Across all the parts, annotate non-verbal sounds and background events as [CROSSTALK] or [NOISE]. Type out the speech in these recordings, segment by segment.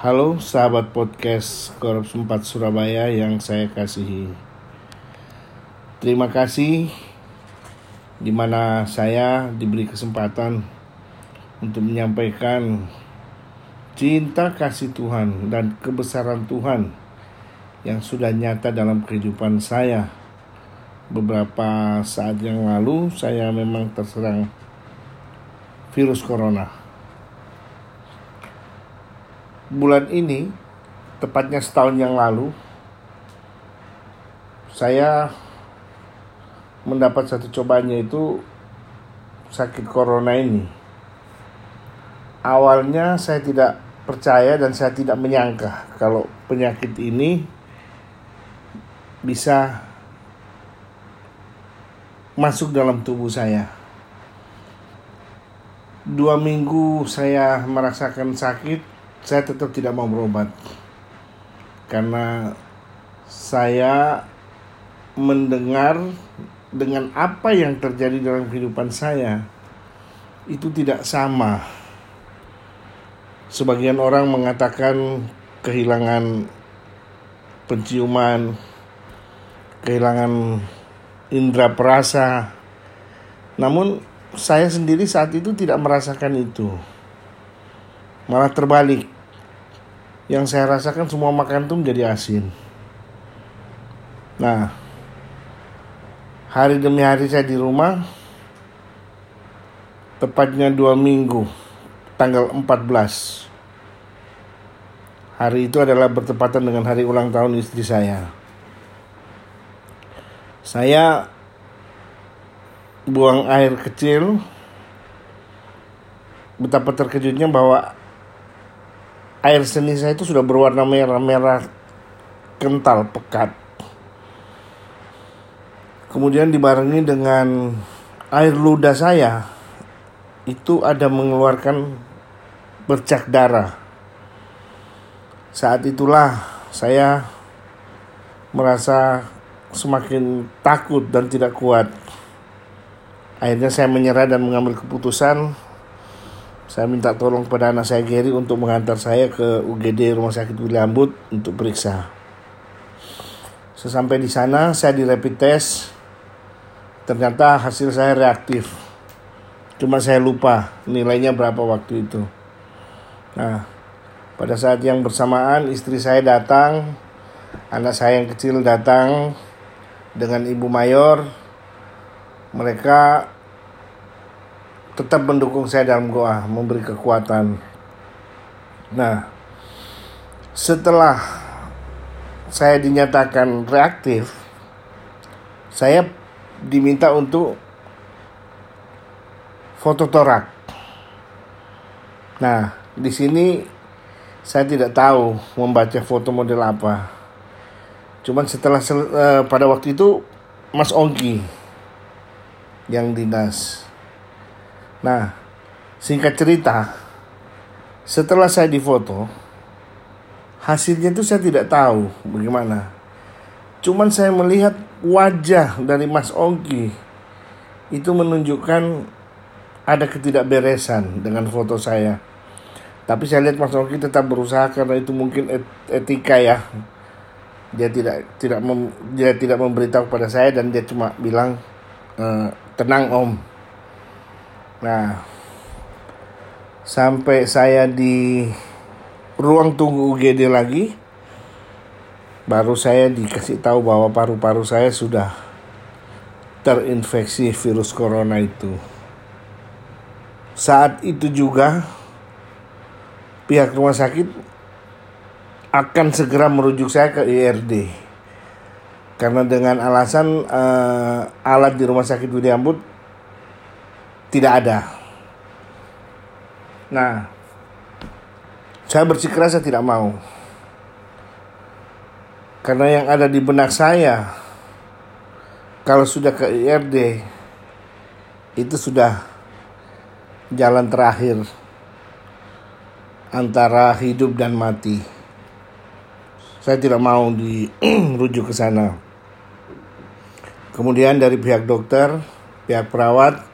Halo sahabat podcast Korps 4 Surabaya yang saya kasihi. Terima kasih di mana saya diberi kesempatan untuk menyampaikan cinta kasih Tuhan dan kebesaran Tuhan yang sudah nyata dalam kehidupan saya. Beberapa saat yang lalu saya memang terserang virus corona bulan ini, tepatnya setahun yang lalu, saya mendapat satu cobaan yaitu sakit corona ini. Awalnya saya tidak percaya dan saya tidak menyangka kalau penyakit ini bisa masuk dalam tubuh saya. Dua minggu saya merasakan sakit, saya tetap tidak mau berobat karena saya mendengar dengan apa yang terjadi dalam kehidupan saya itu tidak sama. Sebagian orang mengatakan kehilangan penciuman, kehilangan indera perasa. Namun saya sendiri saat itu tidak merasakan itu malah terbalik. Yang saya rasakan semua makan tuh menjadi asin. Nah hari demi hari saya di rumah tepatnya dua minggu tanggal 14 hari itu adalah bertepatan dengan hari ulang tahun istri saya. Saya buang air kecil betapa terkejutnya bahwa air seni saya itu sudah berwarna merah-merah kental pekat. Kemudian dibarengi dengan air ludah saya itu ada mengeluarkan bercak darah. Saat itulah saya merasa semakin takut dan tidak kuat. Akhirnya saya menyerah dan mengambil keputusan saya minta tolong kepada anak saya Gary untuk mengantar saya ke UGD Rumah Sakit William Booth untuk periksa. Sesampai di sana saya di rapid test. Ternyata hasil saya reaktif. Cuma saya lupa nilainya berapa waktu itu. Nah, pada saat yang bersamaan istri saya datang, anak saya yang kecil datang dengan ibu mayor. Mereka tetap mendukung saya dalam doa, memberi kekuatan. Nah, setelah saya dinyatakan reaktif, saya diminta untuk foto torak. Nah, di sini saya tidak tahu membaca foto model apa. Cuman setelah uh, pada waktu itu Mas Ongki yang dinas Nah, singkat cerita, setelah saya difoto, hasilnya itu saya tidak tahu bagaimana. Cuman saya melihat wajah dari Mas Ongki itu menunjukkan ada ketidakberesan dengan foto saya. Tapi saya lihat Mas Ongki tetap berusaha karena itu mungkin etika ya. Dia tidak tidak mem, dia tidak memberitahu kepada saya dan dia cuma bilang e, tenang Om Nah, sampai saya di ruang tunggu UGD lagi, baru saya dikasih tahu bahwa paru-paru saya sudah terinfeksi virus corona itu. Saat itu juga pihak rumah sakit akan segera merujuk saya ke IRD karena dengan alasan uh, alat di rumah sakit William Booth tidak ada. Nah, saya bersikeras saya tidak mau. Karena yang ada di benak saya, kalau sudah ke IRD, itu sudah jalan terakhir antara hidup dan mati. Saya tidak mau dirujuk [CLEARS THROAT] ke sana. Kemudian dari pihak dokter, pihak perawat,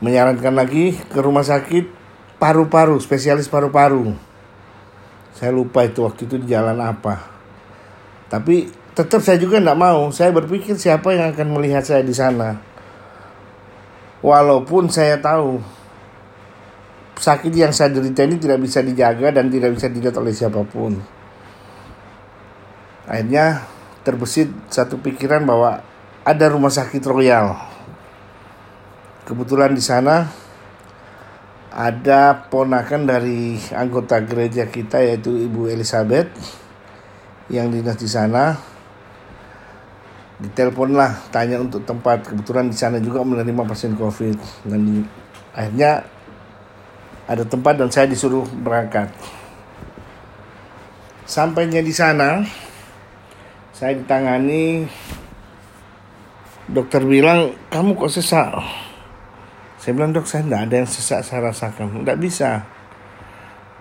menyarankan lagi ke rumah sakit paru-paru, spesialis paru-paru. Saya lupa itu waktu itu di jalan apa. Tapi tetap saya juga tidak mau. Saya berpikir siapa yang akan melihat saya di sana. Walaupun saya tahu sakit yang saya derita ini tidak bisa dijaga dan tidak bisa dilihat oleh siapa pun. Akhirnya terbesit satu pikiran bahwa ada rumah sakit royal. Kebetulan di sana ada ponakan dari anggota gereja kita yaitu Ibu Elizabeth yang dinas di sana. Ditelepon lah tanya untuk tempat. Kebetulan di sana juga menerima pasien covid. Dan di, akhirnya ada tempat dan saya disuruh berangkat. Sampainya di sana saya ditangani. Dokter bilang kamu kok sesak saya bilang dok saya tidak ada yang sesak saya rasakan. Tidak bisa.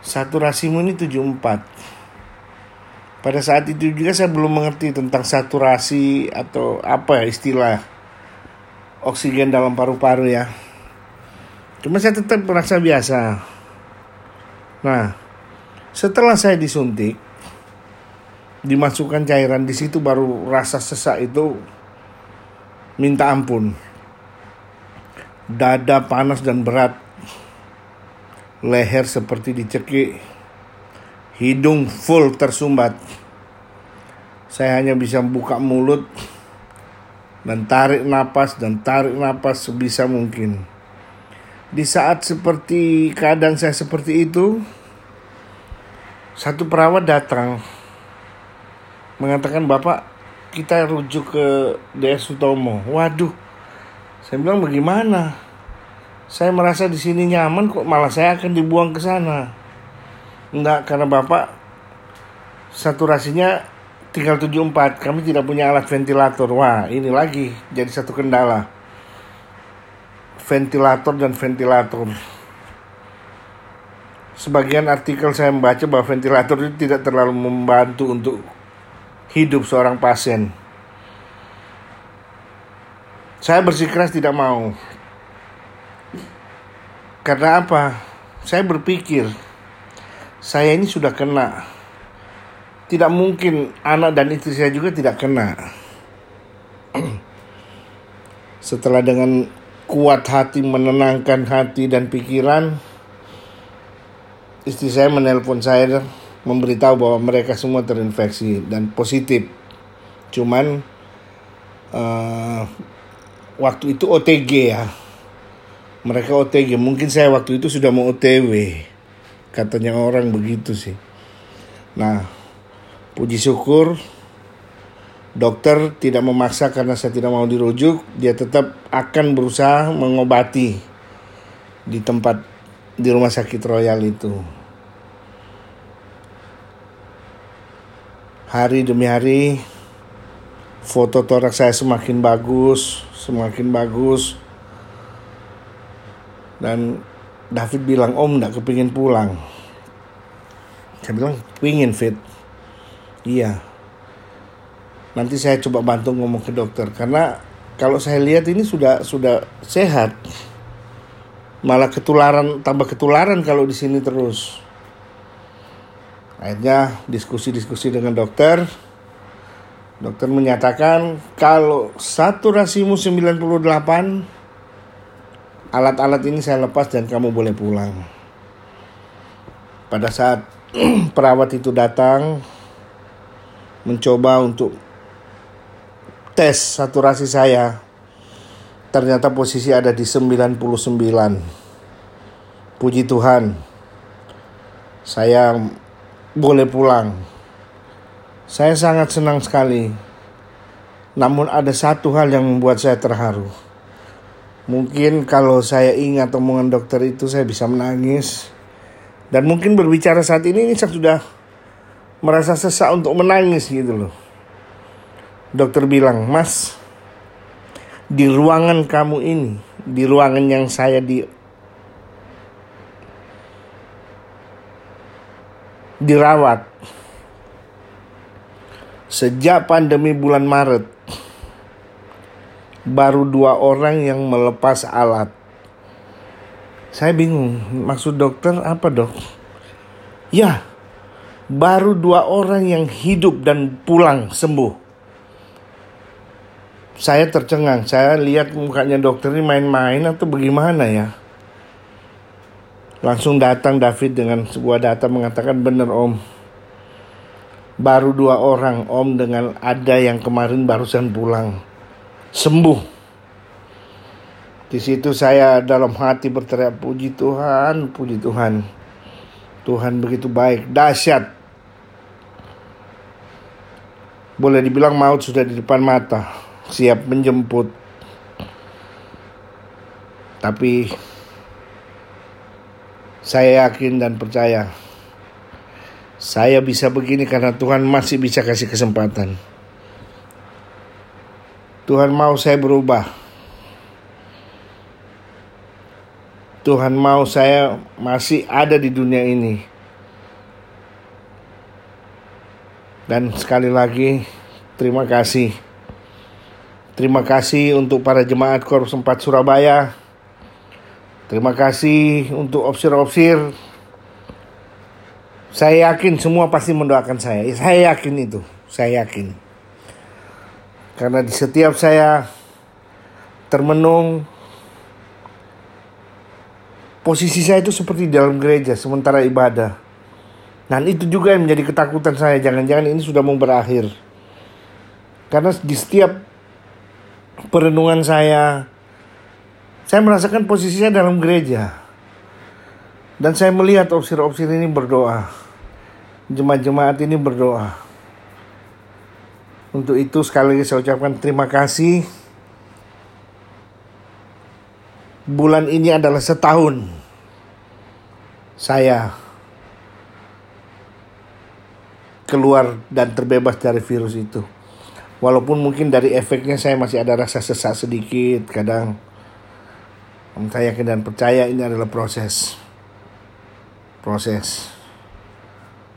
Saturasimu ini 74. Pada saat itu juga saya belum mengerti tentang saturasi atau apa ya istilah oksigen dalam paru-paru ya. Cuma saya tetap merasa biasa. Nah, setelah saya disuntik, dimasukkan cairan di situ baru rasa sesak itu minta ampun dada panas dan berat, leher seperti dicekik, hidung full tersumbat. Saya hanya bisa buka mulut dan tarik napas dan tarik napas sebisa mungkin. Di saat seperti keadaan saya seperti itu, satu perawat datang mengatakan bapak kita rujuk ke DS Sutomo. Waduh, saya bilang bagaimana? Saya merasa di sini nyaman kok malah saya akan dibuang ke sana. Enggak karena Bapak saturasinya tinggal 74. Kami tidak punya alat ventilator. Wah, ini lagi jadi satu kendala. Ventilator dan ventilator. Sebagian artikel saya membaca bahwa ventilator itu tidak terlalu membantu untuk hidup seorang pasien. Saya bersikeras tidak mau. Karena apa? Saya berpikir saya ini sudah kena. Tidak mungkin anak dan istri saya juga tidak kena. [CLEARS THROAT] Setelah dengan kuat hati menenangkan hati dan pikiran, istri saya menelpon saya memberitahu bahwa mereka semua terinfeksi dan positif. Cuman uh, waktu itu OTG ya. Mereka OTG, mungkin saya waktu itu sudah mau OTW. Katanya orang begitu sih. Nah, puji syukur dokter tidak memaksa karena saya tidak mau dirujuk, dia tetap akan berusaha mengobati di tempat di rumah sakit Royal itu. Hari demi hari foto torak saya semakin bagus, semakin bagus. Dan David bilang, Om gak kepingin pulang. Saya bilang, pingin Fit. Iya. Nanti saya coba bantu ngomong ke dokter. Karena kalau saya lihat ini sudah sudah sehat. Malah ketularan, tambah ketularan kalau di sini terus. Akhirnya diskusi-diskusi dengan dokter Dokter menyatakan kalau saturasimu 98 alat-alat ini saya lepas dan kamu boleh pulang. Pada saat [CLEARS THROAT] perawat itu datang mencoba untuk tes saturasi saya ternyata posisi ada di 99. Puji Tuhan. Saya boleh pulang saya sangat senang sekali. Namun ada satu hal yang membuat saya terharu. Mungkin kalau saya ingat omongan dokter itu saya bisa menangis. Dan mungkin berbicara saat ini, ini saya sudah merasa sesak untuk menangis gitu loh. Dokter bilang, Mas, di ruangan kamu ini, di ruangan yang saya di dirawat Sejak pandemi bulan Maret, baru dua orang yang melepas alat. Saya bingung, maksud dokter apa dok? Ya, baru dua orang yang hidup dan pulang sembuh. Saya tercengang, saya lihat mukanya dokter ini main-main atau bagaimana ya. Langsung datang David dengan sebuah data mengatakan benar om. Baru dua orang om dengan ada yang kemarin barusan pulang. Sembuh. Di situ saya dalam hati berteriak puji Tuhan, puji Tuhan. Tuhan begitu baik, dahsyat. Boleh dibilang maut sudah di depan mata, siap menjemput. Tapi saya yakin dan percaya saya bisa begini karena Tuhan masih bisa kasih kesempatan. Tuhan mau saya berubah. Tuhan mau saya masih ada di dunia ini. Dan sekali lagi terima kasih. Terima kasih untuk para jemaat Korps 4 Surabaya. Terima kasih untuk opsir-opsir. Saya yakin semua pasti mendoakan saya. Saya yakin itu. Saya yakin. Karena di setiap saya termenung posisi saya itu seperti dalam gereja sementara ibadah. Dan itu juga yang menjadi ketakutan saya. Jangan-jangan ini sudah mau berakhir. Karena di setiap perenungan saya, saya merasakan posisi saya dalam gereja. Dan saya melihat opsir-opsir ini berdoa. Jemaat-jemaat ini berdoa. Untuk itu sekali lagi saya ucapkan terima kasih bulan ini adalah setahun saya keluar dan terbebas dari virus itu. Walaupun mungkin dari efeknya saya masih ada rasa sesak sedikit kadang. Saya yakin dan percaya ini adalah proses. Proses.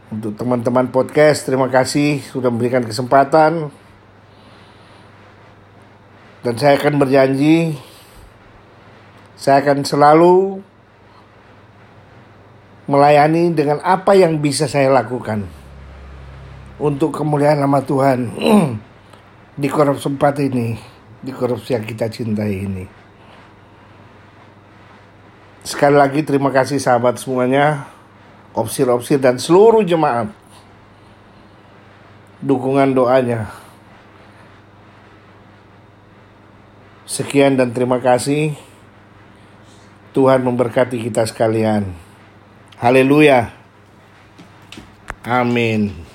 Untuk teman-teman podcast, terima kasih sudah memberikan kesempatan. Dan saya akan berjanji saya akan selalu melayani dengan apa yang bisa saya lakukan untuk kemuliaan nama Tuhan [CLEARS THROAT] di korupsi sempat ini, di korupsi yang kita cintai ini. Sekali lagi terima kasih sahabat semuanya, opsir-opsir dan seluruh jemaat. Dukungan doanya. Sekian dan terima kasih. Tuhan memberkati kita sekalian. Haleluya. Amin.